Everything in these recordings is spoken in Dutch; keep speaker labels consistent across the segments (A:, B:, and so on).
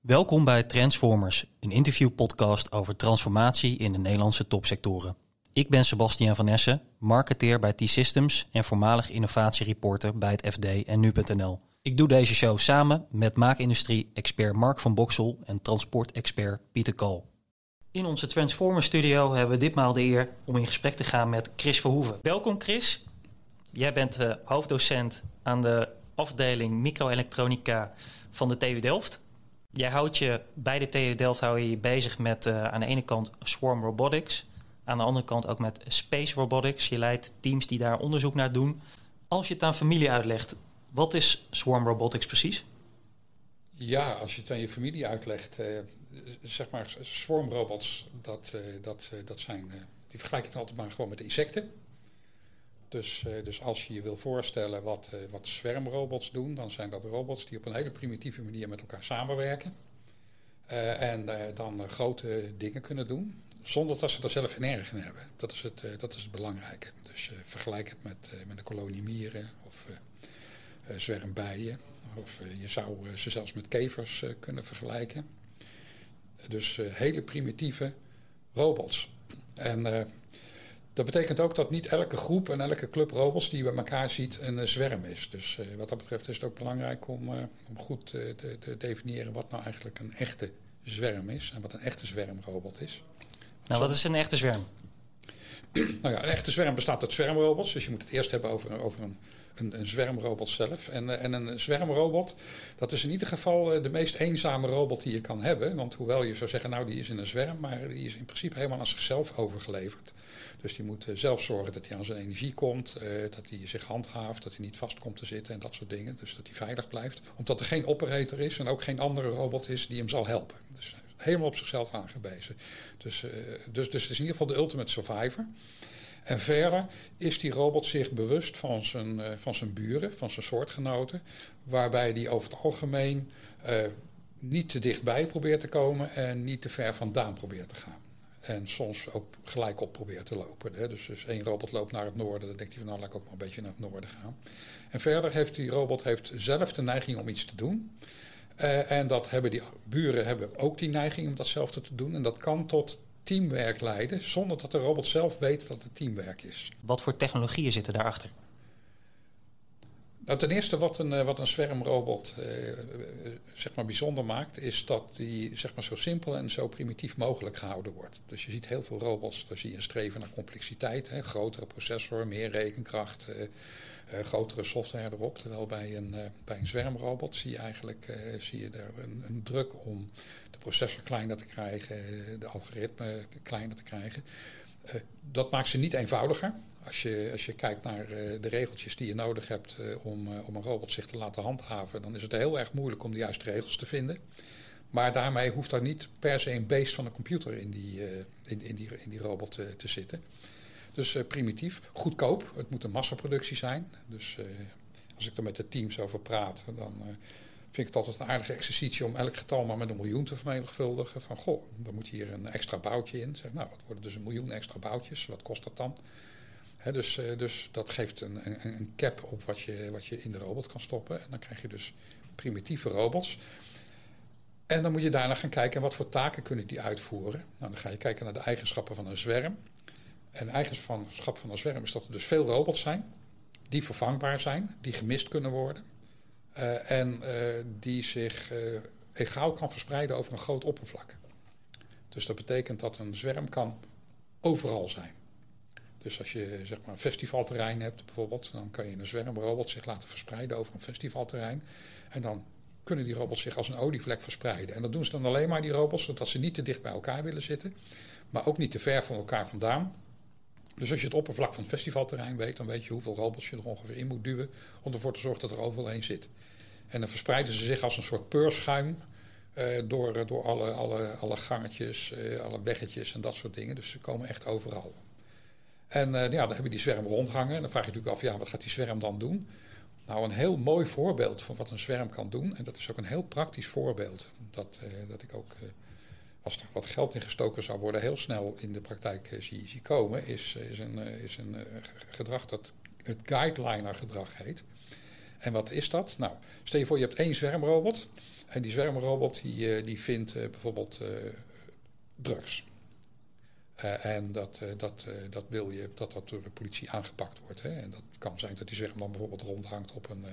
A: Welkom bij Transformers, een interviewpodcast over transformatie in de Nederlandse topsectoren. Ik ben Sebastian van Essen, marketeer bij T-Systems en voormalig innovatiereporter bij het FD en Nu.nl. Ik doe deze show samen met maakindustrie-expert Mark van Boksel en transportexpert Pieter Kal. In onze Transformers studio hebben we ditmaal de eer om in gesprek te gaan met Chris Verhoeven. Welkom Chris. Jij bent uh, hoofddocent aan de afdeling microelektronica van de TU Delft. Jij houdt je bij de TU Delft hou je, je bezig met uh, aan de ene kant swarm robotics, aan de andere kant ook met space robotics. Je leidt teams die daar onderzoek naar doen. Als je het aan familie uitlegt, wat is swarm robotics precies?
B: Ja, als je het aan je familie uitlegt, uh, zeg maar swarm robots, dat, uh, dat, dat zijn, die vergelijk ik altijd maar gewoon met insecten. Dus, uh, dus als je je wil voorstellen wat, uh, wat zwermrobots doen, dan zijn dat robots die op een hele primitieve manier met elkaar samenwerken. Uh, en dan grote dingen kunnen doen, zonder dat ze er zelf geen erg in hebben. Dat is het, dat is het belangrijke. Dus vergelijk het met, met een kolonie mieren of zwermbijen. Of je zou ze zelfs met kevers kunnen vergelijken. Dus hele primitieve robots. En dat betekent ook dat niet elke groep en elke club robots die je bij elkaar ziet een zwerm is. Dus uh, wat dat betreft is het ook belangrijk om, uh, om goed te, te, definiëren wat nou eigenlijk een echte zwerm is en wat een echte zwermrobot is.
A: Nou, wat is een echte zwerm?
B: nou ja, een echte zwerm bestaat uit zwermrobots. Dus je moet het eerst hebben over, over een, een, een zwermrobot zelf. En, en een zwermrobot, dat is in ieder geval de meest eenzame robot die je kan hebben. Want hoewel je zou zeggen, nou die is in een zwerm, maar die is in principe helemaal aan zichzelf overgeleverd. Dus die moet zelf zorgen dat hij aan zijn energie komt, dat hij zich handhaaft, dat hij niet vast komt te zitten en dat soort dingen. Dus dat hij veilig blijft. Omdat er geen operator is en ook geen andere robot is die hem zal helpen. Dus helemaal op zichzelf aangewezen. Dus, dus, dus het is in ieder geval de ultimate survivor. En verder is die robot zich bewust van zijn, uh, van zijn buren, van zijn soortgenoten, waarbij die over het algemeen niet te dichtbij probeert te komen en niet te ver vandaan probeert te gaan. En soms ook gelijk op probeert te lopen. Hè. Dus, dus één robot loopt naar het noorden, dan denkt hij van nou laat ik ook maar een beetje naar het noorden gaan. En verder heeft die robot heeft zelf de neiging om iets te doen. Uh, en dat hebben die buren hebben ook die neiging om datzelfde te doen. En dat kan tot teamwerk leiden, zonder dat de robot zelf weet dat het teamwerk is.
A: Wat voor technologieën zitten daarachter?
B: Nou, ten eerste wat een, wat een zwermrobot uh, zeg maar bijzonder maakt, is dat die zeg maar, zo simpel en zo primitief mogelijk gehouden wordt. Dus je ziet heel veel robots, daar zie je een streven naar complexiteit, hè, grotere processor, meer rekenkracht, uh, uh, grotere software erop. Terwijl bij een, bij een zwermrobot zie je eigenlijk zie je er een, een, druk om processor kleiner te krijgen, de algoritme kleiner te krijgen. dat maakt ze niet eenvoudiger. Als je, als je kijkt naar uh, de regeltjes die je nodig hebt om, om een robot zich te laten handhaven, dan is het heel erg moeilijk om de juiste regels te vinden. Maar daarmee hoeft er niet per se een beest van een computer in die, in, in, die, in die robot te zitten. Dus primitief, goedkoop. Het moet een massaproductie zijn. Dus als ik er met de teams over praat, dan vind ik het altijd een aardige exercitie om elk getal maar met een miljoen te vermenigvuldigen. Van goh, dan moet hier een extra boutje in. Zeg, nou, wat worden dus een miljoen extra boutjes? Wat kost dat dan? Dus, uh, dus dat geeft een, een, een, cap op wat je, wat je in de robot kan stoppen. En dan krijg je dus primitieve robots. En dan moet je daarna gaan kijken wat voor taken kunnen die uitvoeren. Nou, dan ga je kijken naar de eigenschappen van een zwerm. En eigenschap van een zwerm is dat er dus veel robots zijn. Die vervangbaar zijn, die gemist kunnen worden. Uh, en uh, die zich egaal kan verspreiden over een groot oppervlak. Dus dat betekent dat een zwerm kan overal zijn. Dus als je zeg maar, een festivalterrein hebt bijvoorbeeld, dan kan je een zwermrobot zich laten verspreiden over een festivalterrein. En dan kunnen die robots zich als een olievlek verspreiden. En dat doen ze dan alleen maar, die robots, zodat ze niet te dicht bij elkaar willen zitten, maar ook niet te ver van elkaar vandaan. Dus als je het oppervlak van het festivalterrein weet, dan weet je hoeveel robots je er ongeveer in moet duwen om ervoor te zorgen dat er overal één zit. En dan verspreiden ze zich als een soort peurschuim uh, door, door alle, alle, alle gangetjes, uh, alle weggetjes en dat soort dingen. Dus ze komen echt overal. En ja, dan hebben we die zwerm rondhangen. En dan vraag je natuurlijk af, ja, wat gaat die zwerm dan doen? Nou, een heel mooi voorbeeld van wat een zwerm kan doen. En dat is ook een heel praktisch voorbeeld. Dat, dat ik ook, als er wat geld in gestoken zou worden, heel snel in de praktijk zie, zie komen. Is, is een, is een gedrag dat het guideliner gedrag heet. En wat is dat? Nou, stel je voor je hebt één zwermrobot. En die zwermrobot die, die vindt bijvoorbeeld drugs. en dat, dat, dat wil je dat dat door de politie aangepakt wordt. Hè? En dat kan zijn dat die zwerm dan bijvoorbeeld rondhangt op een,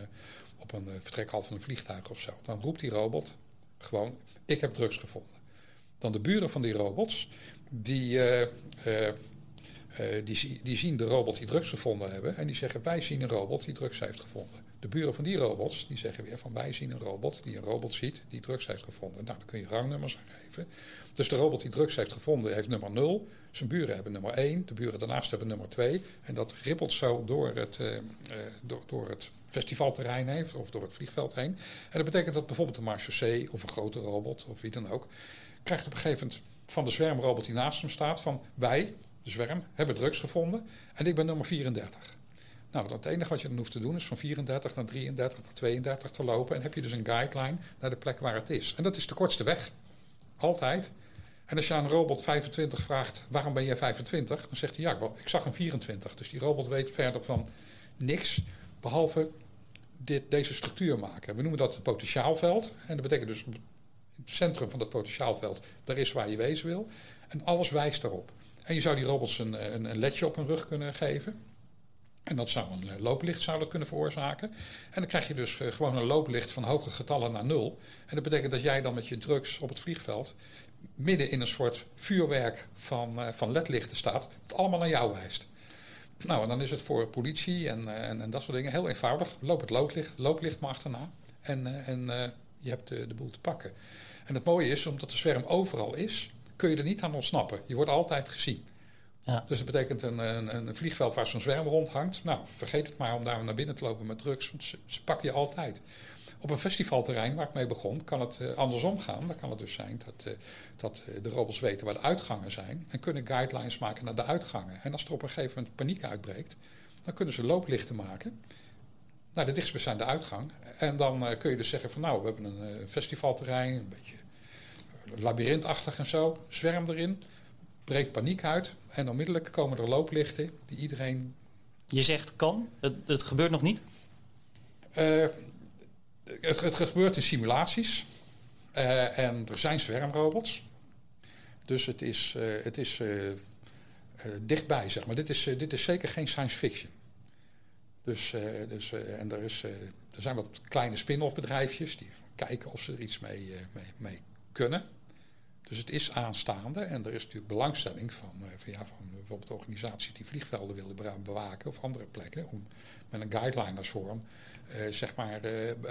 B: op een vertrekhal van een vliegtuig of zo. Dan roept die robot gewoon: Ik heb drugs gevonden. Dan de buren van die robots, die, uh, die, die, zien de robot die drugs gevonden hebben en die zeggen wij zien een robot die drugs heeft gevonden. De buren van die robots die zeggen weer van wij zien een robot die een robot ziet die drugs heeft gevonden. Nou, dan kun je rangnummers geven. Dus de robot die drugs heeft gevonden heeft nummer 0. Zijn buren hebben nummer 1. De buren daarnaast hebben nummer 2. En dat rippelt zo door het, door, door het festivalterrein heen of door het vliegveld heen. En dat betekent dat bijvoorbeeld een marchaussee of een grote robot of wie dan ook... krijgt op een gegeven moment van de zwermrobot die naast hem staat van wij, de zwerm, hebben drugs gevonden en ik ben nummer 34. Nou, het enige wat je dan hoeft te doen is van 34 naar 33 naar 32 te lopen. En heb je dus een guideline naar de plek waar het is. En dat is de kortste weg. Altijd. En als je aan een robot 25 vraagt, waarom ben jij 25? Dan zegt hij, ja, ik zag een 24. Dus die robot weet verder van niks, behalve dit, deze structuur maken. We noemen dat het potentiaalveld. En dat betekent dus, het centrum van dat potentiaalveld, daar is waar je wezen wil. En alles wijst daarop. En je zou die robots een, een, een ledje op hun rug kunnen geven. En dat zou een eh, looplicht zou kunnen veroorzaken. En dan krijg je dus eh, gewoon een looplicht van hoge getallen naar nul. En dat betekent dat jij dan met je drugs op het vliegveld midden in een soort vuurwerk van, uh, van ledlichten staat, dat allemaal naar jou wijst. Nou, en dan is het voor politie en, en, en dat soort dingen heel eenvoudig. Loop het looplicht, looplicht maar achterna en, en je hebt de, de boel te pakken. En het mooie is, omdat de zwerm overal is, kun je er niet aan ontsnappen. Je wordt altijd gezien. Ja. Dus dat betekent een, een, een vliegveld waar zo'n zwerm rondhangt. Nou, vergeet het maar om daar naar binnen te lopen met drugs, want ze, ze pakken je altijd. Op een festivalterrein waar ik mee begon, kan het uh, andersom gaan. Dan kan het dus zijn dat, uh, dat uh, de robots weten waar de uitgangen zijn en kunnen guidelines maken naar de uitgangen. En als er op een gegeven moment paniek uitbreekt, dan kunnen ze looplichten maken. Nou, de dichtstbijzijnde uitgang. En dan kun je dus zeggen van nou, we hebben een festivalterrein, een beetje labyrintachtig en zo, zwerm erin, breekt paniek uit en onmiddellijk komen er looplichten die iedereen...
A: Je zegt kan, het, het gebeurt nog niet?
B: Uh, het, het, gebeurt in simulaties uh, en er zijn zwermrobots. Dus het is, uh, het is dichtbij, zeg maar. Dit is, dit is zeker geen science fiction. Dus, dus, en er, is, er zijn wat kleine spin-off bedrijfjes die kijken of ze er iets mee, mee, kunnen. Dus het is aanstaande en er is natuurlijk belangstelling van, eh, van, ja, van bijvoorbeeld organisaties die vliegvelden willen bewaken of andere plekken, om met een guidelinersvorm uh, zeg maar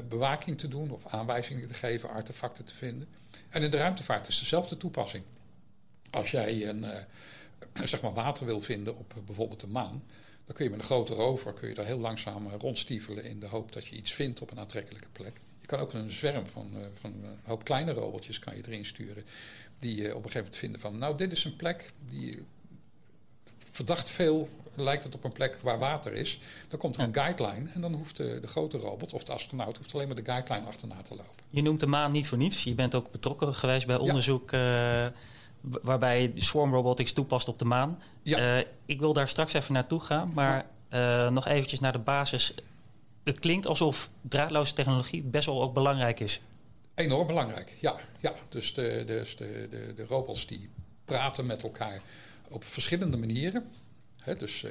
B: bewaking te doen of aanwijzingen te geven, artefacten te vinden. En in de ruimtevaart is dezelfde toepassing. Als jij een, uh, zeg maar water wil vinden op bijvoorbeeld de maan, dan kun je met een grote rover kun je daar heel langzaam rondstiefelen in de hoop dat je iets vindt op een aantrekkelijke plek. Je kan ook een zwerm van, van een hoop kleine robotjes kan je erin sturen die op een gegeven moment vinden van, nou dit is een plek die verdacht veel lijkt het op een plek waar water is. Dan komt er een guideline en dan hoeft de, de, grote robot of de astronaut hoeft alleen maar de guideline achterna te lopen.
A: Je noemt de maan niet voor niets. Je bent ook betrokken geweest bij onderzoek uh, waarbij swarm robotics toepast op de maan. Ja. Uh, ik wil daar straks even naartoe gaan, maar nog eventjes naar de basis. Het klinkt alsof draadloze technologie best wel ook belangrijk is.
B: Enorm belangrijk, ja. ja. Dus, de, dus de, de, de robots die praten met elkaar op verschillende manieren. dus uh,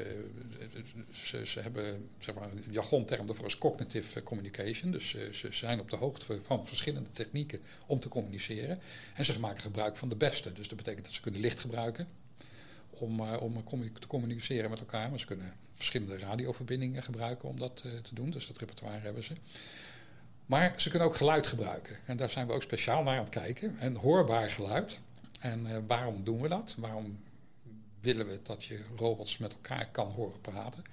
B: ze, ze, hebben zeg maar, een jargonterm daarvoor is cognitive communication. Dus uh, ze zijn op de hoogte van verschillende technieken om te communiceren. En ze maken gebruik van de beste. Dus dat betekent dat ze kunnen licht gebruiken om, te communiceren met elkaar. Maar ze kunnen verschillende radioverbindingen gebruiken om dat te doen. Dus dat repertoire hebben ze. Maar ze kunnen ook geluid gebruiken. En daar zijn we ook speciaal naar aan het kijken. En hoorbaar geluid. En waarom doen we dat? Waarom willen we dat je robots met elkaar kan horen praten?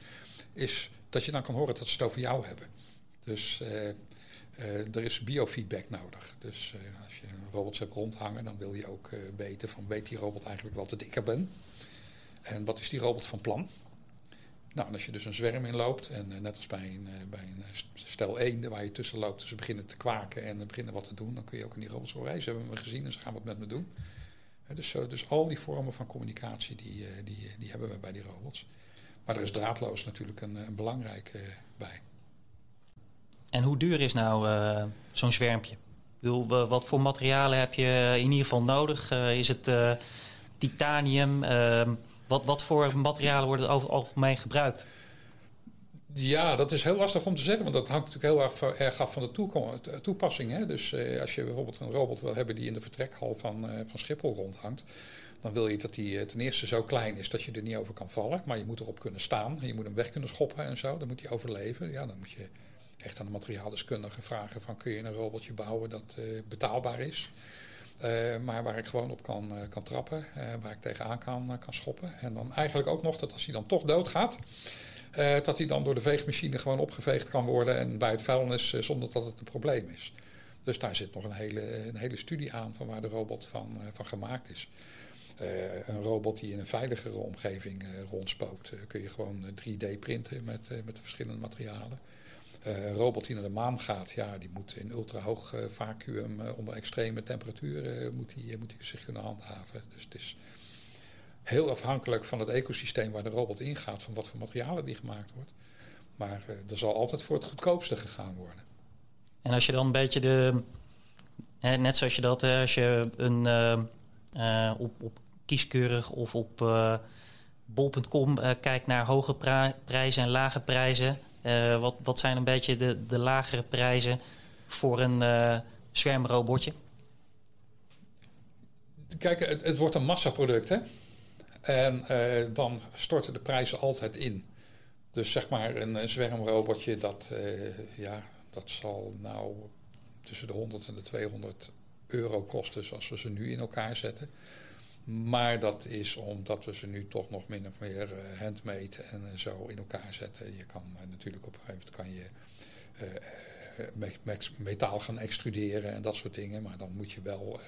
B: Is dat je dan kan horen dat ze het over jou hebben. Dus uh, uh, er is biofeedback nodig. Dus als je robots hebt rondhangen, dan wil je ook weten van weet die robot eigenlijk wel dat ik er ben? En wat is die robot van plan? Nou, en als je dus een zwerm inloopt, en eh, net als bij een, bij een eh, stel eenden waar je tussen loopt, ze beginnen te kwaken en beginnen wat te doen, dan kun je ook in die robots horen, ze hebben me gezien en ze gaan wat met me doen. Dus, dus al die vormen van communicatie, die, die, die hebben we bij die robots. Maar er is draadloos natuurlijk een, een belangrijk bij.
A: En hoe duur is nou zo'n zwermpje? Bedoel, wat voor materialen heb je in ieder geval nodig? Is het titanium? Ehm, wat, wat voor materialen worden over het algemeen gebruikt?
B: Ja, dat is heel lastig om te zeggen, want dat hangt natuurlijk heel erg, erg af van de toepassing. Hè? Dus als je bijvoorbeeld een robot wil hebben die in de vertrekhal van, van Schiphol rondhangt, dan wil je dat die ten eerste zo klein is dat je er niet over kan vallen. Maar je moet erop kunnen staan. Je moet hem weg kunnen schoppen en zo. Dan moet hij overleven. Ja, dan moet je echt aan de materiaaldeskundige vragen van kun je een robotje bouwen dat betaalbaar is. Maar waar ik gewoon op kan, kan trappen, waar ik tegenaan kan, kan schoppen. En dan eigenlijk ook nog dat als hij dan toch doodgaat, dat hij dan door de veegmachine gewoon opgeveegd kan worden en bij het vuilnis zonder dat het een probleem is. Dus daar zit nog een hele, een hele studie aan van waar de robot van, van gemaakt is. een robot die in een veiligere omgeving rondspookt, kun je gewoon 3D printen met, met de verschillende materialen. Een robot die naar de maan gaat, ja, die moet in ultrahoog vacuüm onder extreme temperaturen moet die, moet die zich kunnen handhaven. Dus het is heel afhankelijk van het ecosysteem waar de robot ingaat, van wat voor materialen die gemaakt wordt. Maar er zal altijd voor het goedkoopste gegaan worden.
A: En als je dan een beetje de, hè, net zoals je dat, als je een op, op kieskeurig of op bol.com kijkt naar hoge prijzen en lage prijzen. Uh, wat, wat zijn een beetje de, de lagere prijzen voor een uh, zwermrobotje?
B: Kijk, het, het, wordt een massaproduct, hè? En uh, dan storten de prijzen altijd in. Dus zeg maar een, een zwermrobotje, dat, ja, dat zal nou tussen de 100 en de 200 euro kosten zoals we ze nu in elkaar zetten. Maar dat is omdat we ze nu toch nog min of meer uh, handmade en zo in elkaar zetten. Je kan natuurlijk op een gegeven moment kan je metaal gaan extruderen en dat soort dingen. Maar dan moet je wel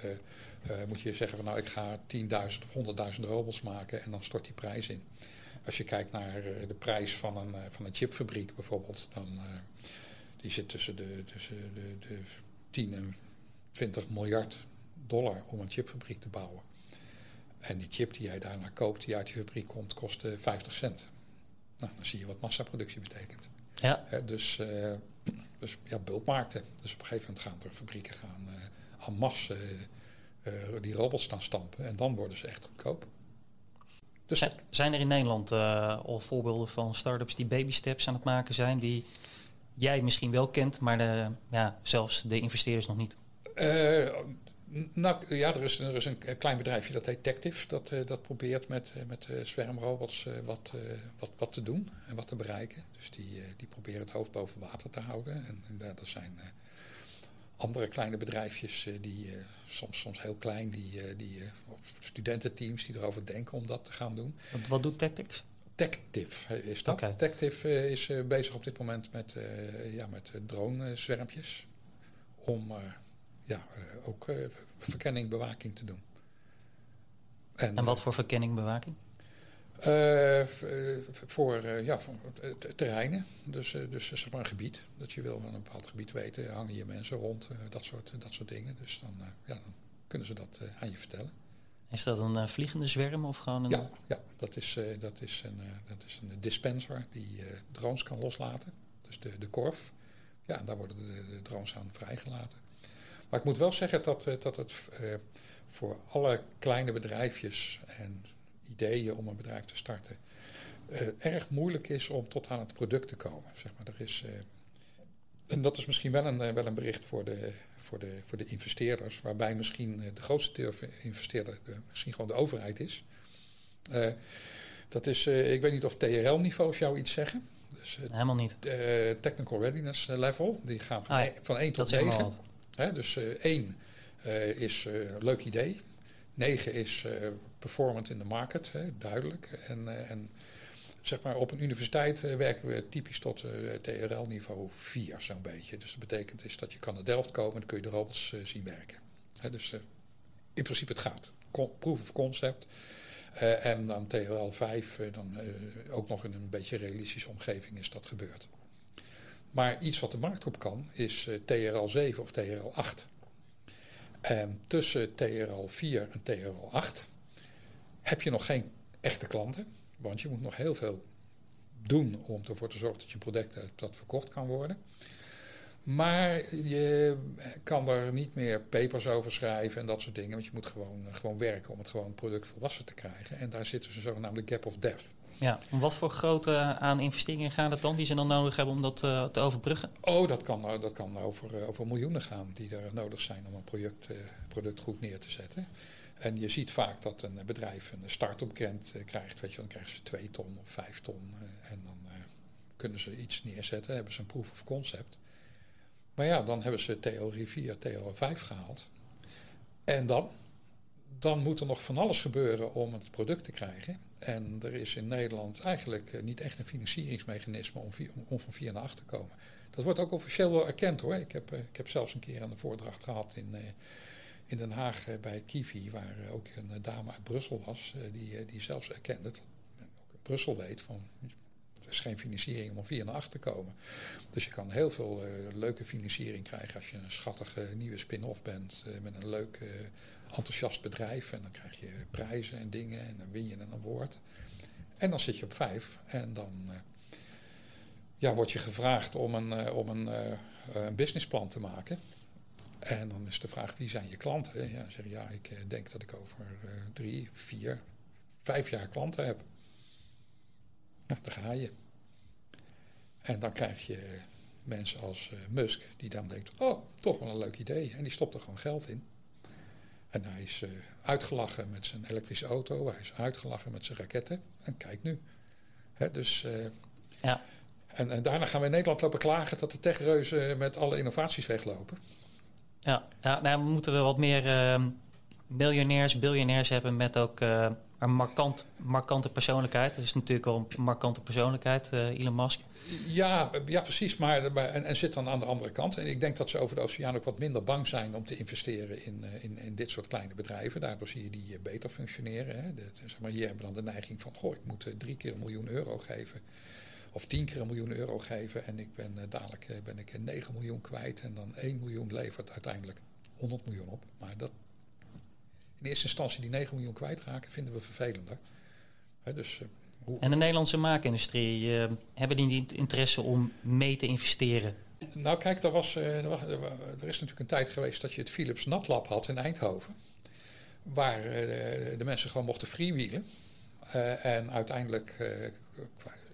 B: moet je zeggen van nou ik ga 10.000 of 100.000 robots maken en dan stort die prijs in. Als je kijkt naar de prijs van een, van een chipfabriek bijvoorbeeld, dan die zit tussen de, tussen de, de 10 en 20 miljard dollar om een chipfabriek te bouwen. En die chip die jij daarna koopt, die uit die fabriek komt, kost 50 cent. Nou, dan zie je wat massaproductie betekent.
A: Ja.
B: dus, uh, dus ja, bulkmarkten. Dus op een gegeven moment gaan er fabrieken gaan uh, en masse uh, die robots staan stampen. En dan worden ze echt goedkoop.
A: Dus zijn, zijn er in Nederland al voorbeelden van start-ups die baby steps aan het maken zijn, die jij misschien wel kent, maar de, ja, zelfs de investeerders nog niet?
B: Nou ja, er is, er is een klein bedrijfje dat heet Tective. Dat, uh, dat probeert met, uh, met uh, zwermrobots wat, wat, wat te doen en wat te bereiken. Dus die, die proberen het hoofd boven water te houden. En, en er zijn andere kleine bedrijfjes die soms, soms heel klein, die, die studententeams die erover denken om dat te gaan doen.
A: Wat, wat doet Tective?
B: Tective is dat. Okay. Is bezig op dit moment met, ja, met drone-zwermpjes. Om ja, uh, ook uh, verkenning, bewaking te doen.
A: En, en wat voor verkenning, bewaking?
B: Uh, voor, ja, voor terreinen, dus, dus zeg maar een gebied. Dat je wil van een bepaald gebied weten, hangen hier mensen rond, dat, soort, dat soort dingen. Dus dan, ja, dan kunnen ze dat aan je vertellen.
A: Is dat een vliegende zwerm of gewoon een...
B: Ja, ja dat, is, dat, is een, dat is een dispenser die drones kan loslaten. Dus de, de korf. Ja, daar worden de, de drones aan vrijgelaten. Maar ik moet wel zeggen dat, eh, dat het uh, voor alle kleine bedrijfjes en ideeën om een bedrijf te starten uh, erg moeilijk is om tot aan het product te komen. Zeg maar, er is, en dat is misschien wel een, wel een bericht voor de, voor, de, voor de investeerders, waarbij misschien de grootste investeerder de, misschien gewoon de overheid is. dat is, ik weet niet of TRL-niveaus jou iets zeggen.
A: Dus, Helemaal niet.
B: technical readiness level, die gaan van, ah, 1, van 1 tot 9. Dus uh, één uh, is uh, leuk idee. Negen is performant in de market, duidelijk. En, en zeg maar op een universiteit werken we typisch tot TRL-niveau 4 zo'n beetje. Dus dat betekent is dat je kan naar Delft komen en dan kun je de robots zien werken. Dus in principe het gaat. proof of concept. Uh, en dan TRL 5, uh, dan uh, ook nog in een beetje realistische omgeving is dat gebeurd. Maar iets wat de markt op kan is uh, TRL 7 of TRL 8. En tussen TRL 4 en TRL 8 heb je nog geen echte klanten. Want je moet nog heel veel doen om ervoor te zorgen dat je product dat verkocht kan worden. Maar je kan er niet meer papers over schrijven en dat soort dingen. Want je moet gewoon, gewoon werken om het gewoon product volwassen te krijgen. En daar zit dus een zogenaamde gap of depth.
A: Ja, wat voor grote aan investeringen gaan het dan die ze dan nodig hebben om dat uh, te overbruggen?
B: Oh, dat kan, dat kan over, over miljoenen gaan die er nodig zijn om een product, product goed neer te zetten. En je ziet vaak dat een bedrijf een start-up grant krijgt. Weet je, dan krijgen ze twee ton of vijf ton. en dan kunnen ze iets neerzetten, hebben ze een proof of concept. Maar ja, dan hebben ze theorie 4, theorie 5 gehaald. En dan? Dan moet er nog van alles gebeuren om het product te krijgen. En er is in Nederland eigenlijk eh, niet echt een financieringsmechanisme om, om van 4 naar 8 te komen. Dat wordt ook officieel wel erkend hoor. Ik heb, eh, ik heb zelfs een keer een voordracht gehad in, eh, in Den Haag bij Kiwi, waar ook een dame uit Brussel was, die, die zelfs erkende, ook Brussel weet, van er is geen financiering om van 4 naar 8 te komen. Dus je kan heel veel leuke financiering krijgen als je een schattige nieuwe spin-off bent met een leuk enthousiast bedrijf. En dan krijg je prijzen en dingen en dan win je een award. En dan zit je op vijf en dan uh, ja, word je gevraagd om een, uh, om een, uh, een businessplan te maken. En dan is de vraag, wie zijn je klanten? Ja, zeg ja, ik denk dat ik over drie, vier, vijf jaar klanten heb. Nou, daar ga je. En dan krijg je mensen als Musk, die dan denkt, oh, toch wel een leuk idee. En die stopt er gewoon geld in. En hij is uh, uitgelachen met zijn elektrische auto, hij is uitgelachen met zijn raketten. En kijk nu. Hè, dus, uh, ja. en, en, daarna gaan we in Nederland lopen klagen dat de techreuzen met alle innovaties weglopen.
A: Ja, nou, we moeten wel wat meer uh, miljonairs, biljonairs hebben met ook een markant, markante persoonlijkheid. Dat is natuurlijk wel een markante persoonlijkheid, Elon Musk.
B: Ja, ja precies. Maar, en, zit dan aan de andere kant. En ik denk dat ze over de oceaan ook wat minder bang zijn om te investeren in, eh, in, in dit soort kleine bedrijven. Daardoor zie je die eh, beter functioneren. Hè. De, zeg maar, hier hebben we dan de neiging van, goh, ik moet eh, drie keer een miljoen euro geven. Of tien keer een miljoen euro geven. En ik ben dadelijk ben ik 9 miljoen kwijt. En dan 1 miljoen levert uiteindelijk 100 miljoen op. Maar dat, in eerste instantie die 9 miljoen kwijtraken vinden we vervelender. dus
A: en de Nederlandse maakindustrie, uh, hebben die niet interesse om mee te investeren?
B: Nou kijk, er, was, uh, er, was, er, is natuurlijk een tijd geweest dat je het Philips Natlab had in Eindhoven. Waar de mensen gewoon mochten freewheelen. en uiteindelijk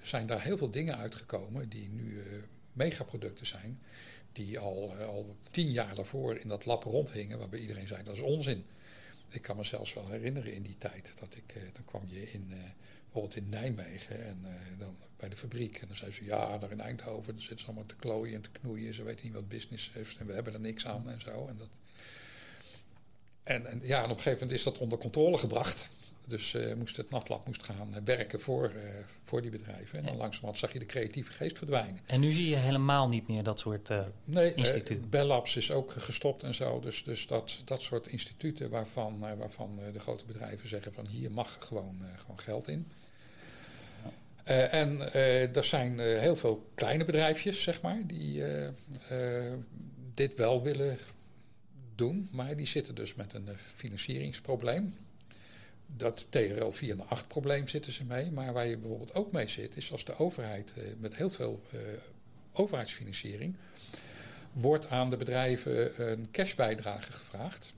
B: zijn daar heel veel dingen uitgekomen die nu megaproducten zijn. Die al, al tien jaar daarvoor in dat lab rondhingen, waarbij iedereen zei dat is onzin. Ik kan me zelfs wel herinneren in die tijd dat ik, dan kwam je in bijvoorbeeld in Nijmegen en uh, dan bij de fabriek. En dan zei ze, ja, daar in Eindhoven zitten ze allemaal te klooien en te knoeien. Ze weten niet wat business heeft en we hebben er niks aan en zo. En, dat... en, en ja, en op een gegeven moment is dat onder controle gebracht. Dus uh, moest het nachtlab moest gaan werken voor, uh, voor die bedrijven. En dan langzamerhand zag je de creatieve geest verdwijnen.
A: En nu zie je helemaal niet meer dat soort nee, instituten?
B: Bell Labs is ook gestopt en zo. Dus, dus dat, dat soort instituten waarvan, waarvan de grote bedrijven zeggen van hier mag gewoon, gewoon geld in. Uh, en uh, er zijn uh, heel veel kleine bedrijfjes, zeg maar, die dit wel willen doen, maar die zitten dus met een financieringsprobleem. Dat TRL 4 naar 8 probleem zitten ze mee, maar waar je bijvoorbeeld ook mee zit, is als de overheid met heel veel overheidsfinanciering wordt aan de bedrijven een cashbijdrage gevraagd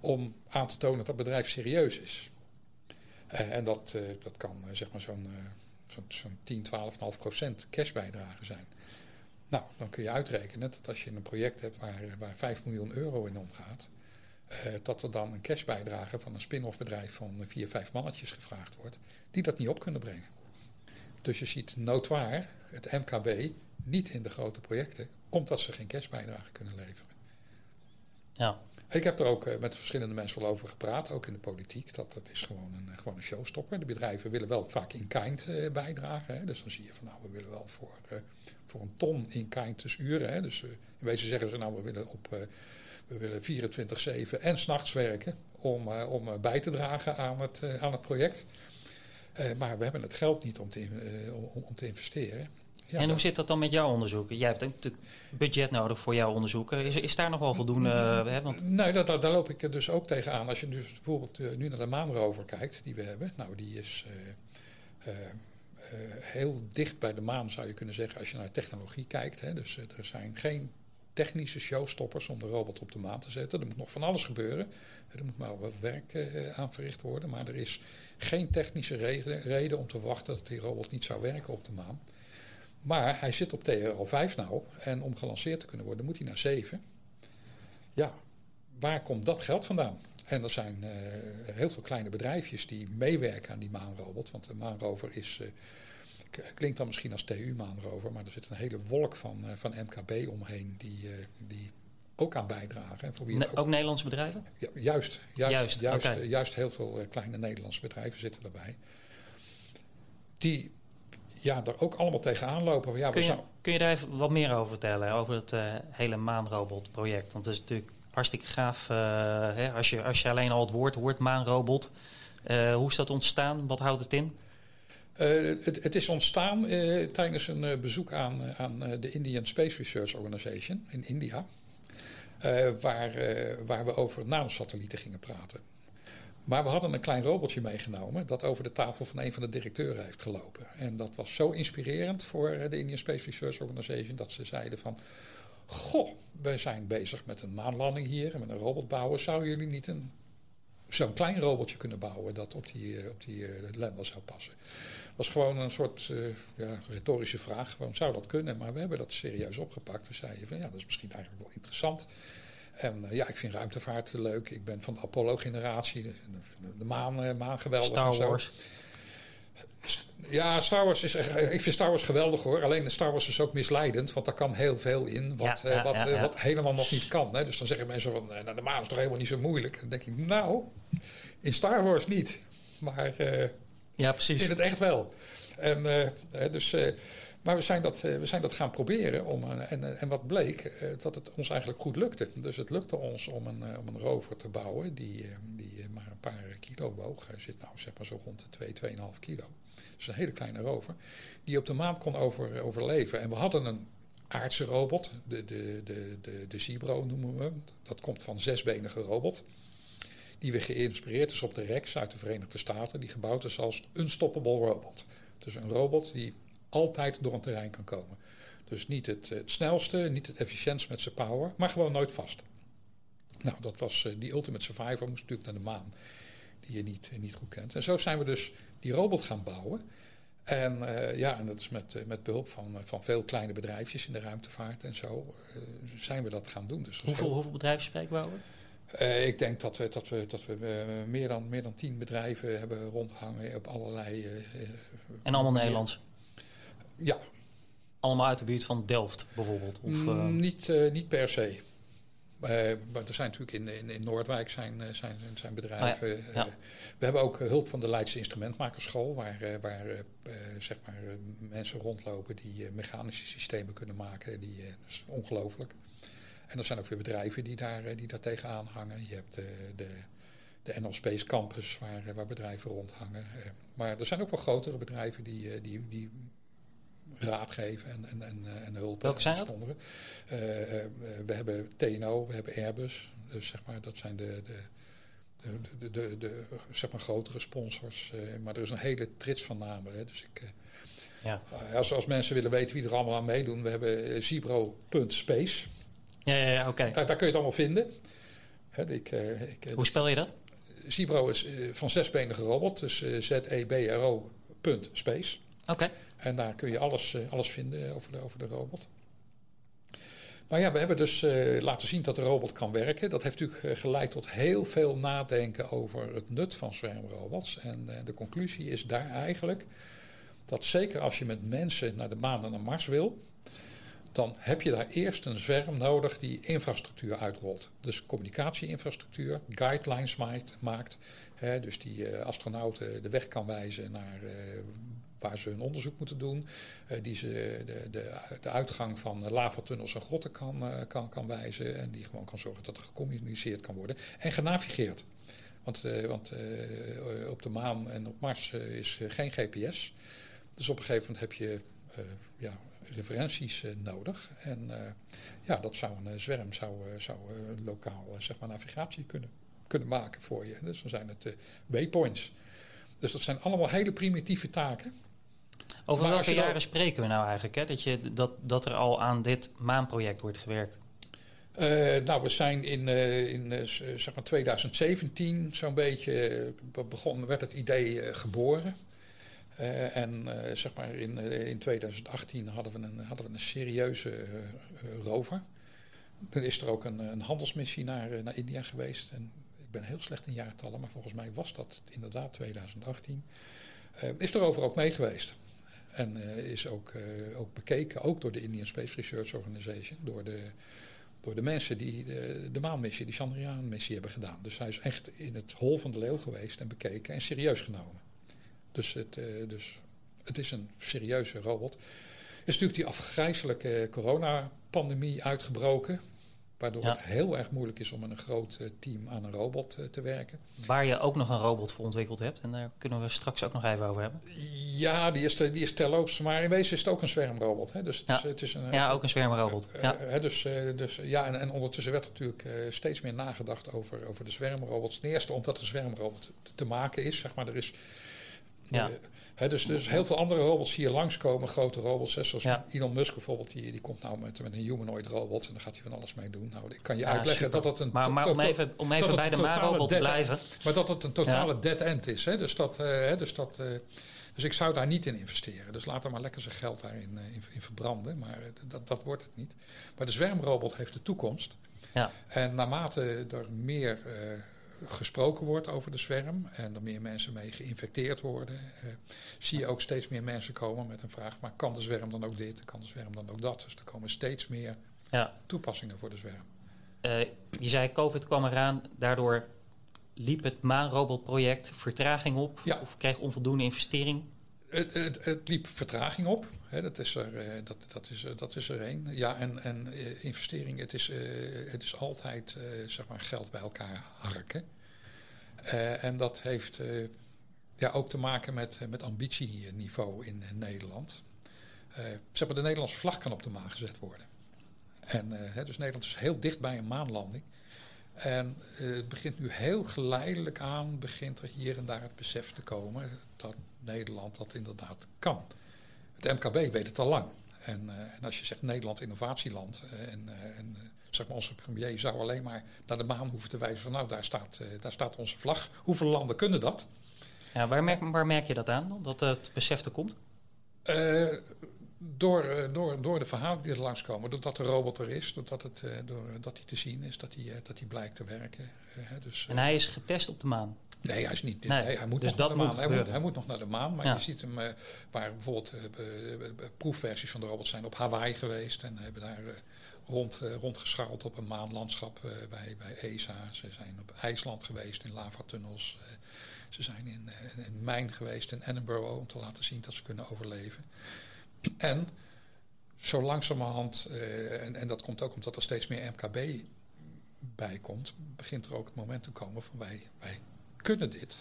B: om aan te tonen dat het bedrijf serieus is. En dat, dat kan zeg maar zo'n zo'n zo 10, 12,5 procent cashbijdrage zijn. Nou, dan kun je uitrekenen dat als je een project hebt waar, waar 5 miljoen euro in omgaat, dat er dan een cashbijdrage van een spin-off bedrijf van 4, 5 mannetjes gevraagd wordt, die dat niet op kunnen brengen. Dus je ziet notoir het MKB niet in de grote projecten, omdat ze geen cashbijdrage kunnen leveren. Ja. Ik heb er ook eh, met verschillende mensen wel over gepraat, ook in de politiek. Dat, dat is gewoon een, gewoon een showstopper. De bedrijven willen wel vaak in kind uh, bijdragen. Hè. Dus dan zie je van nou, we willen wel voor, uh, voor een ton in kind dus uren. Hè. Dus in wezen zeggen ze nou, we willen op we willen 24-7 en s'nachts werken om, om bij te dragen aan het, aan het project. maar we hebben het geld niet om te, om, om te investeren
A: en hoe zit dat dan met jouw onderzoeken? Jij hebt natuurlijk budget nodig voor jouw onderzoeken. Is, is daar nog wel voldoende?
B: Hè? Want... Nee, daar, daar, loop ik dus ook tegenaan. Als je dus bijvoorbeeld uh, nu naar de maanrover kijkt, die we hebben. Nou, die is uh, heel dicht bij de maan, zou je kunnen zeggen, als je naar technologie kijkt. Hè. Dus er zijn geen technische showstoppers om de robot op de maan te zetten. Er moet nog van alles gebeuren. Er moet maar wat werk uh, aan verricht worden. Maar er is geen technische reden, reden, om te wachten dat die robot niet zou werken op de maan. Maar hij zit op TRL 5 nou. En om gelanceerd te kunnen worden moet hij naar 7. Ja, waar komt dat geld vandaan? En er zijn uh, heel veel kleine bedrijfjes die meewerken aan die maanrobot. Want de maanrover is... Uh, klinkt dan misschien als TU-maanrover, maar er zit een hele wolk van, uh, van MKB omheen die, die ook aan bijdragen. En
A: voor wie ook, ook, Nederlandse bedrijven?
B: Ja, juist, juist, juist, juist, juist, heel veel kleine Nederlandse bedrijven zitten erbij. Die ja, er ook allemaal tegenaan lopen. Ja,
A: kun, je, kun je daar even wat meer over vertellen, over het uh, hele maanrobot-project? Want het is natuurlijk hartstikke gaaf. Uh, hè, als, je, als je alleen al het woord hoort, maanrobot. Uh, hoe is dat ontstaan? Wat houdt het in?
B: Het, het, is ontstaan tijdens een bezoek aan, aan de Indian Space Research Organization in India. waar, waar we over nanosatellieten gingen praten. Maar we hadden een klein robotje meegenomen dat over de tafel van een van de directeuren heeft gelopen. En dat was zo inspirerend voor de Indian Space Research Organization dat ze zeiden van... Goh, we zijn bezig met een maanlanding hier en met een robot bouwen. Zouden jullie niet een, zo'n klein robotje kunnen bouwen dat op die, eh, op die zou passen? Was gewoon een soort uh, ja, retorische vraag. Waarom zou dat kunnen? Maar we hebben dat serieus opgepakt. We zeiden van ja, dat is misschien eigenlijk wel interessant. En ja, ik vind ruimtevaart leuk. Ik ben van de Apollo-generatie, de, de, maan, maan geweldig.
A: Star Wars.
B: Ja, Star Wars is, ik vind Star Wars geweldig hoor. Alleen Star Wars is ook misleidend, want daar kan heel veel in wat, eh, wat, eh, wat helemaal nog niet kan. Hè. Dus dan zeggen mensen van, eh, nou, de maan is toch helemaal niet zo moeilijk. Dan denk ik, nou, in Star Wars niet. Maar
A: ja, precies.
B: in het echt wel. En, dus, maar we zijn, dat, we zijn dat gaan proberen. Om, en, en wat bleek, dat het ons eigenlijk goed lukte. Dus het lukte ons om een, om een rover te bouwen die, die maar een paar kilo woog. Hij zit nou zeg maar zo rond de 2, 2,5 kilo is een hele kleine rover, die op de maan kon over, overleven. En we hadden een aardse robot, de, de, de, de, de noemen we. Dat komt van zesbenige robot. Die weer geïnspireerd is op de Rex uit de Verenigde Staten, die gebouwd is als unstoppable robot. Dus een robot die altijd door een terrein kan komen. Dus niet het, het snelste, niet het efficiëntst met zijn power, maar gewoon nooit vast. Nou, dat was uh, die Ultimate Survivor, moest natuurlijk naar de maan, die je niet, niet goed kent. En zo zijn we dus die robot gaan bouwen. En uh, ja, en dat is met, uh, met behulp van, van veel kleine bedrijfjes in de ruimtevaart en zo, zijn we dat gaan doen. Dus
A: hoeveel, heel... hoeveel bedrijven spreken we over?
B: Ik denk dat we, dat we, dat we meer, dan, meer dan tien bedrijven hebben rondhangen op allerlei.
A: en allemaal Nederlands?
B: Ja.
A: Allemaal uit de buurt van Delft bijvoorbeeld? Of,
B: mm, niet, niet per se. Maar er zijn natuurlijk in, in, in Noordwijk zijn, eh, zijn, zijn bedrijven. Oh ja. we hebben ook hulp van de Leidse Instrumentmakerschool, waar, waar zeg maar, mensen rondlopen die mechanische systemen kunnen maken. Die, dat is ongelooflijk. En er zijn ook weer bedrijven die daar, die daar tegenaan hangen. Je hebt de, de, de NL Space Campus, waar, waar bedrijven rondhangen. maar er zijn ook wel grotere bedrijven die, die, die raad geven en, en, en, eh, en hulp.
A: Welke zijn dat?
B: We hebben TNO, we hebben Airbus. Dus zeg maar, dat zijn de, de, de, de, de, zeg maar grotere sponsors. maar er is een hele trits van namen. Hè. Dus ik, ja. als, als mensen willen weten wie er allemaal aan meedoen, we hebben Zibro.space.
A: Ja, ja, ja oké.
B: Daar, daar, kun je het allemaal vinden.
A: Ik, ik, Hoe spel je dat?
B: Zibro is van zesbenige robot, dus Z-E-B-R-O. Space.
A: Oké.
B: En daar kun je alles, eh, alles vinden over de, over de robot. Maar ja, we hebben dus uh, laten zien dat de robot kan werken. Dat heeft natuurlijk eh, geleid tot heel veel nadenken over het nut van zwermrobots. En uh, de conclusie is daar eigenlijk dat zeker als je met mensen naar de maan en naar Mars wil, dan heb je daar eerst een zwerm nodig die infrastructuur uitrolt. Dus communicatieinfrastructuur, guidelines maakt, maakt hè, dus die astronauten de weg kan wijzen naar waar ze hun onderzoek moeten doen. Uh, die ze de, de, de uitgang van lavatunnels en grotten kan, kan, kan wijzen. En die gewoon kan zorgen dat er gecommuniceerd kan worden. En genavigeerd. Want, want op de maan en op Mars is geen GPS. Dus op een gegeven moment heb je ja, referenties nodig. En ja, dat zou een zwerm zou, zou lokaal zeg maar, navigatie kunnen, kunnen maken voor je. Dus dan zijn het waypoints. Dus dat zijn allemaal hele primitieve taken.
A: Over welke jaren spreken we nou eigenlijk? Hè? Dat, je, dat, dat er al aan dit maanproject wordt gewerkt?
B: Uh, nou, we zijn in, uh, in uh, zeg maar 2017 zo'n beetje begonnen, werd het idee geboren. En zeg maar in, in 2018 hadden we een, hadden we een serieuze rover. Dan is er ook een, een handelsmissie naar, naar India geweest. En ik ben heel slecht in jaartallen, maar volgens mij was dat inderdaad 2018. is de rover ook mee geweest. En is ook, ook bekeken, ook door de Indian Space Research Organization, door de door de mensen die de, de maanmissie, die Chandrayaan-missie hebben gedaan. Dus hij is echt in het hol van de leeuw geweest en bekeken en serieus genomen. Dus het, uh, dus het is een serieuze robot. Er is natuurlijk die afgrijzelijke coronapandemie uitgebroken. Waardoor het heel erg moeilijk is om met een groot eh, team aan een robot eh, te werken.
A: Waar je ook nog een robot voor ontwikkeld hebt. En daar kunnen we straks ook nog even over hebben.
B: Ja, die is, die is terloops. Maar in wezen is het ook een zwermrobot. Hè? Dus het
A: ja.
B: is, het is een,
A: ja, ook een zwermrobot.
B: Ja. dus, dus, ja, en, en, ondertussen werd er natuurlijk steeds meer nagedacht over, over de zwermrobots. Ten eerste omdat een zwermrobot te maken is. Zeg maar, er is ja. He, dus, dus heel veel andere robots hier langskomen, grote robots. Hè, zoals ja. Elon Musk bijvoorbeeld, die, die komt nou met, met een humanoid robot en daar gaat hij van alles mee doen. Nou, ik kan je ja, uitleggen
A: super.
B: dat dat een.
A: Maar, maar om even, om even bij de robot te blijven.
B: Maar dat het een totale dead end is. Hè, dus dat. Uh, dus dat uh, dus ik zou daar niet in investeren. Dus laat er maar lekker zijn geld daarin uh, in, in, verbranden. Maar dat, dat wordt het niet. Maar de zwermrobot heeft de toekomst. Ja. En naarmate er meer gesproken wordt over de zwerm en er meer mensen mee geïnfecteerd worden, uh, zie je ook steeds meer mensen komen met een vraag: maar kan de zwerm dan ook dit? Kan de zwerm dan ook dat? Dus er komen steeds meer ja. toepassingen voor de zwerm.
A: Uh, je zei COVID kwam eraan, daardoor liep het maanrobotproject vertraging op ja. of kreeg onvoldoende investering?
B: Het, het, het, liep vertraging op. Dat, is er, uh, dat, dat, is, dat is er één. Ja, en, en uh, investering, het is, het is altijd zeg maar geld bij elkaar harken. en dat heeft ja, ook te maken met, met ambitieniveau in, Nederland. zeg maar, de Nederlandse vlag kan op de maan gezet worden. En, dus Nederland is heel dicht bij een maanlanding. En het begint nu heel geleidelijk aan, begint er hier en daar het besef te komen dat Nederland dat inderdaad kan. Het MKB weet het al lang. En, uh, en als je zegt Nederland innovatieland uh, en, uh, en zeg maar onze premier zou alleen maar naar de maan hoeven te wijzen van nou daar staat, daar staat onze vlag. Hoeveel landen kunnen dat?
A: Ja, waar, merk, waar merk je dat aan, dat het besef er komt?
B: door, door, door de verhalen die er langskomen, doordat de robot er is, doordat, het, doordat hij te zien is, dat hij, dat hij blijkt te werken.
A: dus, en hij is getest op de maan?
B: Nee, hij is niet. Nee, hij moet dus nog naar de maan. Hij moet, hij moet, nog naar de maan. Maar je ziet hem uh, waar bijvoorbeeld uh, proefversies van de robot zijn op Hawaii geweest en hebben daar rond, rondgeschaald op een maanlandschap bij, bij ESA. Ze zijn op IJsland geweest in lavatunnels. ze zijn in, in mijn geweest in Edinburgh om te laten zien dat ze kunnen overleven. En zo langzamerhand, en, en dat komt ook omdat er steeds meer MKB bij komt, begint er ook het moment te komen van wij, wij kunnen dit.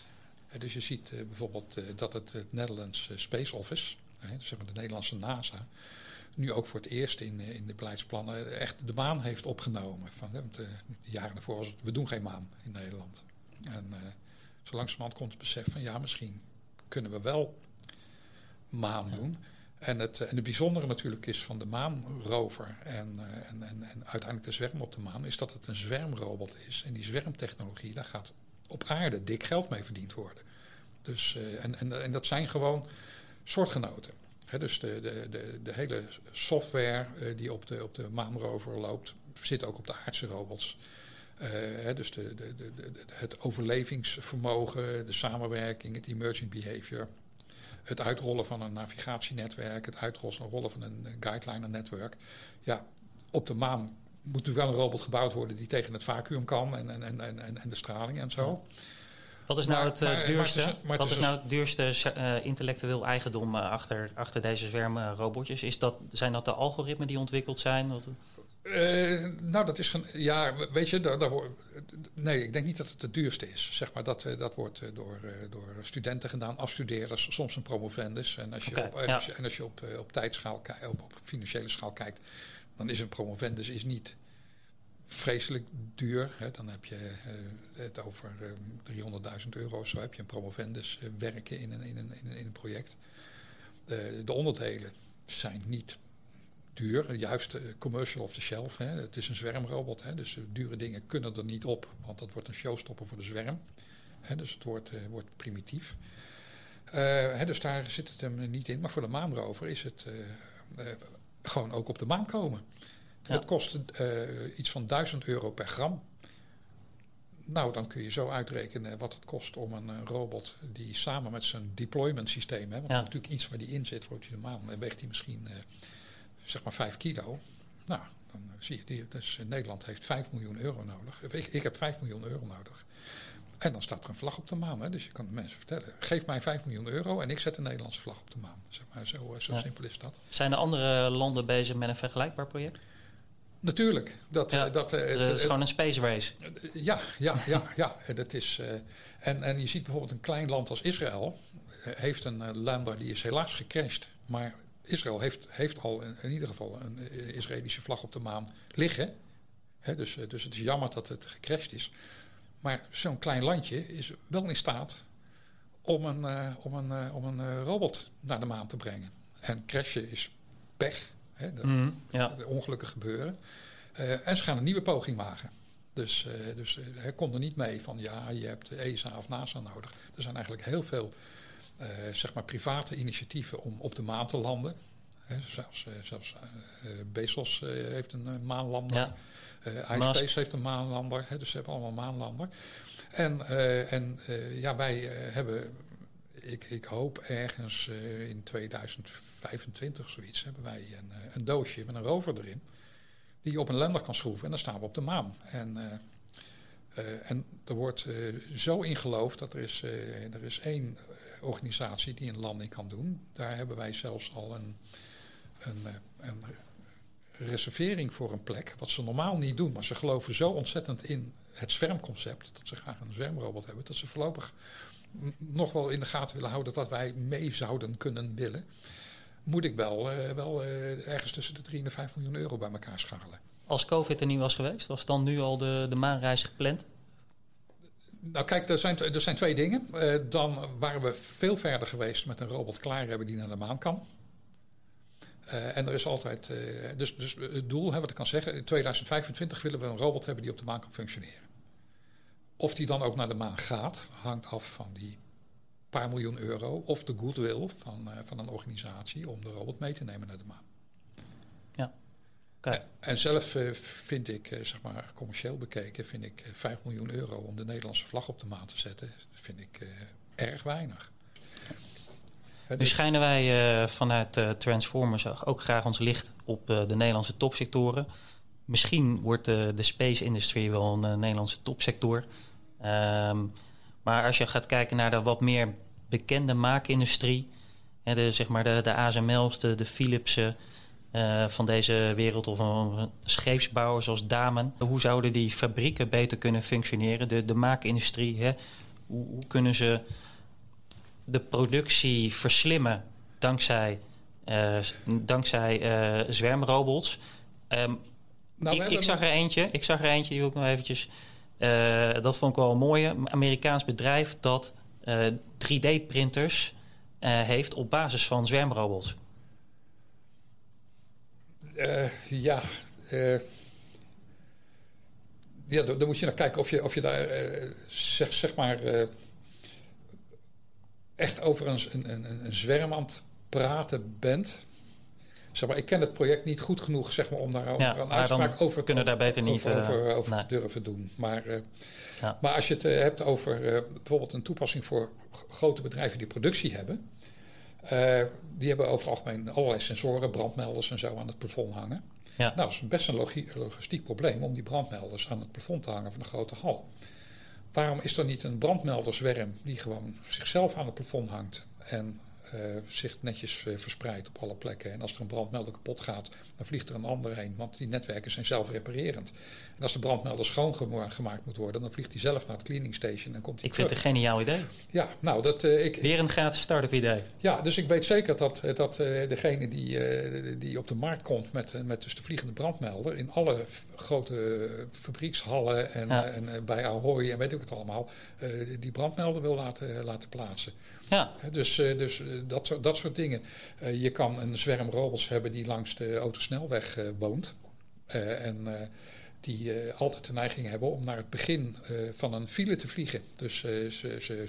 B: Dus je ziet uh, bijvoorbeeld uh, dat het, het Netherlands Space Office, dus zeg maar de Nederlandse NASA, nu ook voor het eerst in, in de beleidsplannen echt de maan heeft opgenomen. Van, de, de jaren daarvoor was het, we doen geen maan in Nederland. En uh, zo langzamerhand komt het besef van ja, misschien kunnen we wel maan doen. En het, en het bijzondere natuurlijk is van de maanrover en, en, en, en uiteindelijk de zwerm op de maan, is dat het een zwermrobot is. En die zwermtechnologie, daar gaat op aarde dik geld mee verdiend worden. Dus, uh, en, en, en dat zijn gewoon soortgenoten. He, dus de, de, de, de, hele software uh, die op de, op de maanrover loopt, zit ook op de aardse robots. Uh, dus de, de, de, het overlevingsvermogen, de samenwerking, het emergent behavior. Het uitrollen van een navigatienetwerk, het uitrollen van een guideliner-netwerk. Ja, op de maan moet nu wel een robot gebouwd worden die tegen het vacuüm kan en, en, en, en, en de straling en zo.
A: Wat is nou het uh, duurste, maar, wat is, nou het duurste uh, intellectueel eigendom uh, achter, achter deze zwermrobotjes? Is dat, zijn dat de algoritmen die ontwikkeld zijn? Wat?
B: nou, dat is ja, weet je, daar, daar, nee, ik denk niet dat het het duurste is. Zeg maar, dat, dat wordt door, door studenten gedaan, afstudeerders, soms een promovendus. En als je okay, op, ja. en als je op, op tijdschaal, op, op financiële schaal kijkt, dan is een promovendus is niet vreselijk duur. Hè. Dan heb je uh, het over uh, 300.000 euro. Zo heb je een promovendus uh, werken in een, in, een, in, een, in een project. de onderdelen zijn niet duur, juist commercial off the shelf. Hè. Het is een zwermrobot, hè, dus dure dingen kunnen er niet op, want dat wordt een showstopper voor de zwerm. Hè, dus het wordt, wordt primitief. Hè, dus daar zit het hem niet in. Maar voor de maanrover is het gewoon ook op de maan komen. Het kost iets van 1000 euro per gram. Nou, dan kun je zo uitrekenen wat het kost om een, eh, robot die samen met zijn deployment systeem, hè, want natuurlijk iets waar die in zit, wordt hij de maan, weegt hij misschien uh, zeg maar 5 kilo. Nou, dan zie je, die, dus Nederland heeft 5 miljoen euro nodig. Ik, ik, heb 5 miljoen euro nodig. En dan staat er een vlag op de maan. Hè, dus je kan de mensen vertellen, geef mij 5 miljoen euro en ik zet een Nederlandse vlag op de maan. Zeg maar, zo zo simpel is dat.
A: Zijn er andere landen bezig met een vergelijkbaar project?
B: Natuurlijk. Dat,
A: ja,
B: dat,
A: het is gewoon een space race.
B: Ja, ja, ja, ja. Dat is, en, en je ziet bijvoorbeeld een klein land als Israël. heeft een lander die is helaas gecrashed. Maar Israël heeft, heeft al in, in ieder geval een Israëlische vlag op de maan liggen. dus, dus het is jammer dat het gecrashed is. Maar zo'n klein landje is wel in staat om een, om een, om een robot naar de maan te brengen. En crashen is pech. Hè, de, mm, ja. de ongelukken gebeuren. En ze gaan een nieuwe poging wagen. Dus, dus hij komt er niet mee van ja, je hebt ESA of NASA nodig. Er zijn eigenlijk heel veel zeg maar private initiatieven om op de maan te landen. Hè, zelfs zelfs Bezos heeft een maanlander. Ja. iSpace heeft een maanlander. Hè, dus ze hebben allemaal maanlander. En, en ja, wij hebben ik, ik, hoop ergens uh, in 2025 zoiets hebben wij een, uh, een, doosje met een rover erin. Die je op een lander kan schroeven en dan staan we op de maan. En, uh, en er wordt zo in geloofd dat er is, er is één organisatie die een landing kan doen. Daar hebben wij zelfs al een, een, een reservering voor een plek. Wat ze normaal niet doen. Maar ze geloven zo ontzettend in het zwermconcept. Dat ze graag een zwermrobot hebben. Dat ze voorlopig nog wel in de gaten willen houden dat wij mee zouden kunnen willen, moet ik wel, uh, wel uh, ergens tussen de 3 en de 5 miljoen euro bij elkaar schalen.
A: Als COVID er niet was geweest, was dan nu al de, de maanreis gepland?
B: Nou kijk, er zijn, er zijn twee dingen. Uh, dan waren we veel verder geweest met een robot klaar hebben die naar de maan kan. En er is altijd, dus, dus het doel, hè, wat ik kan zeggen, in 2025 willen we een robot hebben die op de maan kan functioneren. Of die dan ook naar de maan gaat, hangt af van die paar miljoen euro. Of de goodwill van, uh, van een organisatie om de robot mee te nemen naar de maan.
A: Ja.
B: Okay. En zelf vind ik, zeg maar commercieel bekeken, vind ik 5 miljoen euro om de Nederlandse vlag op de maan te zetten, vind ik erg weinig.
A: Nu schijnen wij vanuit Transformers ook graag ons licht op de Nederlandse topsectoren. Misschien wordt de, de space industry wel een Nederlandse topsector. Um, maar als je gaat kijken naar de wat meer bekende maakindustrie, hè, de, zeg maar de, de ASML's, de, de Philipsen uh, van deze wereld, of een, scheepsbouwer zoals Damen, hoe zouden die fabrieken beter kunnen functioneren? De, de maakindustrie, hè? Hoe, hoe kunnen ze de productie verslimmen dankzij, uh, dankzij uh, zwermrobots? Um, nou, ik, ik, zag er eentje, ik zag er eentje, die wil ik nog eventjes uh, dat vond ik wel een mooie. Amerikaans bedrijf dat uh, eh, 3D-printers uh, eh, heeft op basis van zwermrobots.
B: ja, ja dan, moet je naar kijken of je, of je daar zeg, zeg maar echt over een, een, een zwerm aan het praten bent. Zeg maar, ik ken het project niet goed genoeg zeg maar, om daar ja, een uitspraak over,
A: kunnen daar beter niet,
B: over, over, over te durven doen. Maar, uh, ja. maar als je het uh, hebt over uh, bijvoorbeeld een toepassing voor grote bedrijven die productie hebben. die hebben over het algemeen allerlei sensoren, brandmelders en zo aan het plafond hangen. Ja. Nou, dat is best een logistiek probleem om die brandmelders aan het plafond te hangen van een grote hal. Waarom is er niet een brandmelderswerm die gewoon zichzelf aan het plafond hangt en zich netjes uh, verspreidt op alle plekken. En als er een brandmelder kapot gaat, dan vliegt er een ander heen. Want die netwerken zijn zelfreparerend. En als de brandmelder schoongemaakt moet worden, dan vliegt hij zelf naar het cleaning station en komt hij
A: Ik vind het een geniaal idee.
B: Ja, nou dat... Uh, ik,
A: Weer een gratis start-up idee.
B: Ja, dus ik weet zeker dat, dat degene die, die op de markt komt met, met dus de vliegende brandmelder... in alle grote fabriekshallen en, en bij Ahoy en weet ik het allemaal... die brandmelder wil laten, laten plaatsen.
A: Ja.
B: dus, dus dat, soort, dat soort dingen. je kan een zwerm robots hebben die langs de autosnelweg woont. en die altijd de neiging hebben om naar het begin van een file te vliegen. Dus ze, ze, ze,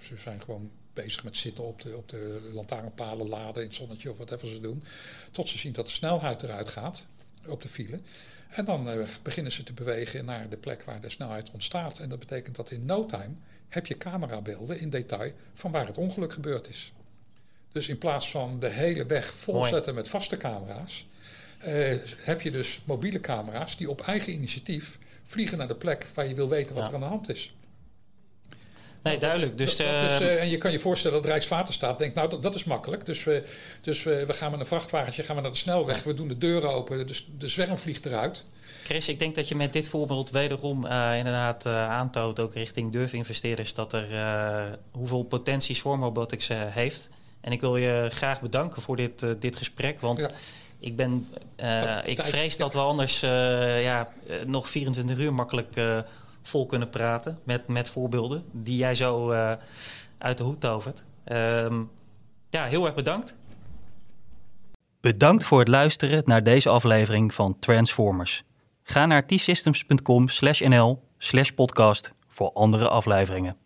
B: ze zijn gewoon bezig met zitten op de, op de lantaarnpalen laden in het zonnetje of wat even ze doen. Tot ze zien dat de snelheid eruit gaat op de file. En dan uh, beginnen ze te bewegen naar de plek waar de snelheid ontstaat. En dat betekent dat in no time heb je camerabeelden in detail van waar het ongeluk gebeurd is. Dus in plaats van de hele weg volzetten met vaste camera's, uh, heb je dus mobiele camera's die op eigen initiatief vliegen naar de plek waar je wil weten wat er aan de hand is.
A: Nee, duidelijk. Dus,
B: dat, dat is, uh, en je kan je voorstellen dat Rijkswaterstaat denkt, nou dat, dat is makkelijk. Dus, we, dus we, we gaan met een vrachtwagentje gaan we naar de snelweg, we doen de deuren open, dus de zwerm vliegt eruit.
A: Chris, ik denk dat je met dit voorbeeld wederom uh, inderdaad uh, aantoont, ook richting durfinvesteerders, dat er hoeveel potentie Swarm Robotics heeft. En ik wil je graag bedanken voor dit, dit gesprek, want... Ja. Ik, ben, ik vrees dat we anders ja, nog 24 uur makkelijk vol kunnen praten met, met voorbeelden die jij zo uh, uit de hoed tovert. Um, ja, heel erg bedankt. Bedankt voor het luisteren naar deze aflevering van Transformers. Ga naar t-systems.com/nl/podcast voor andere afleveringen.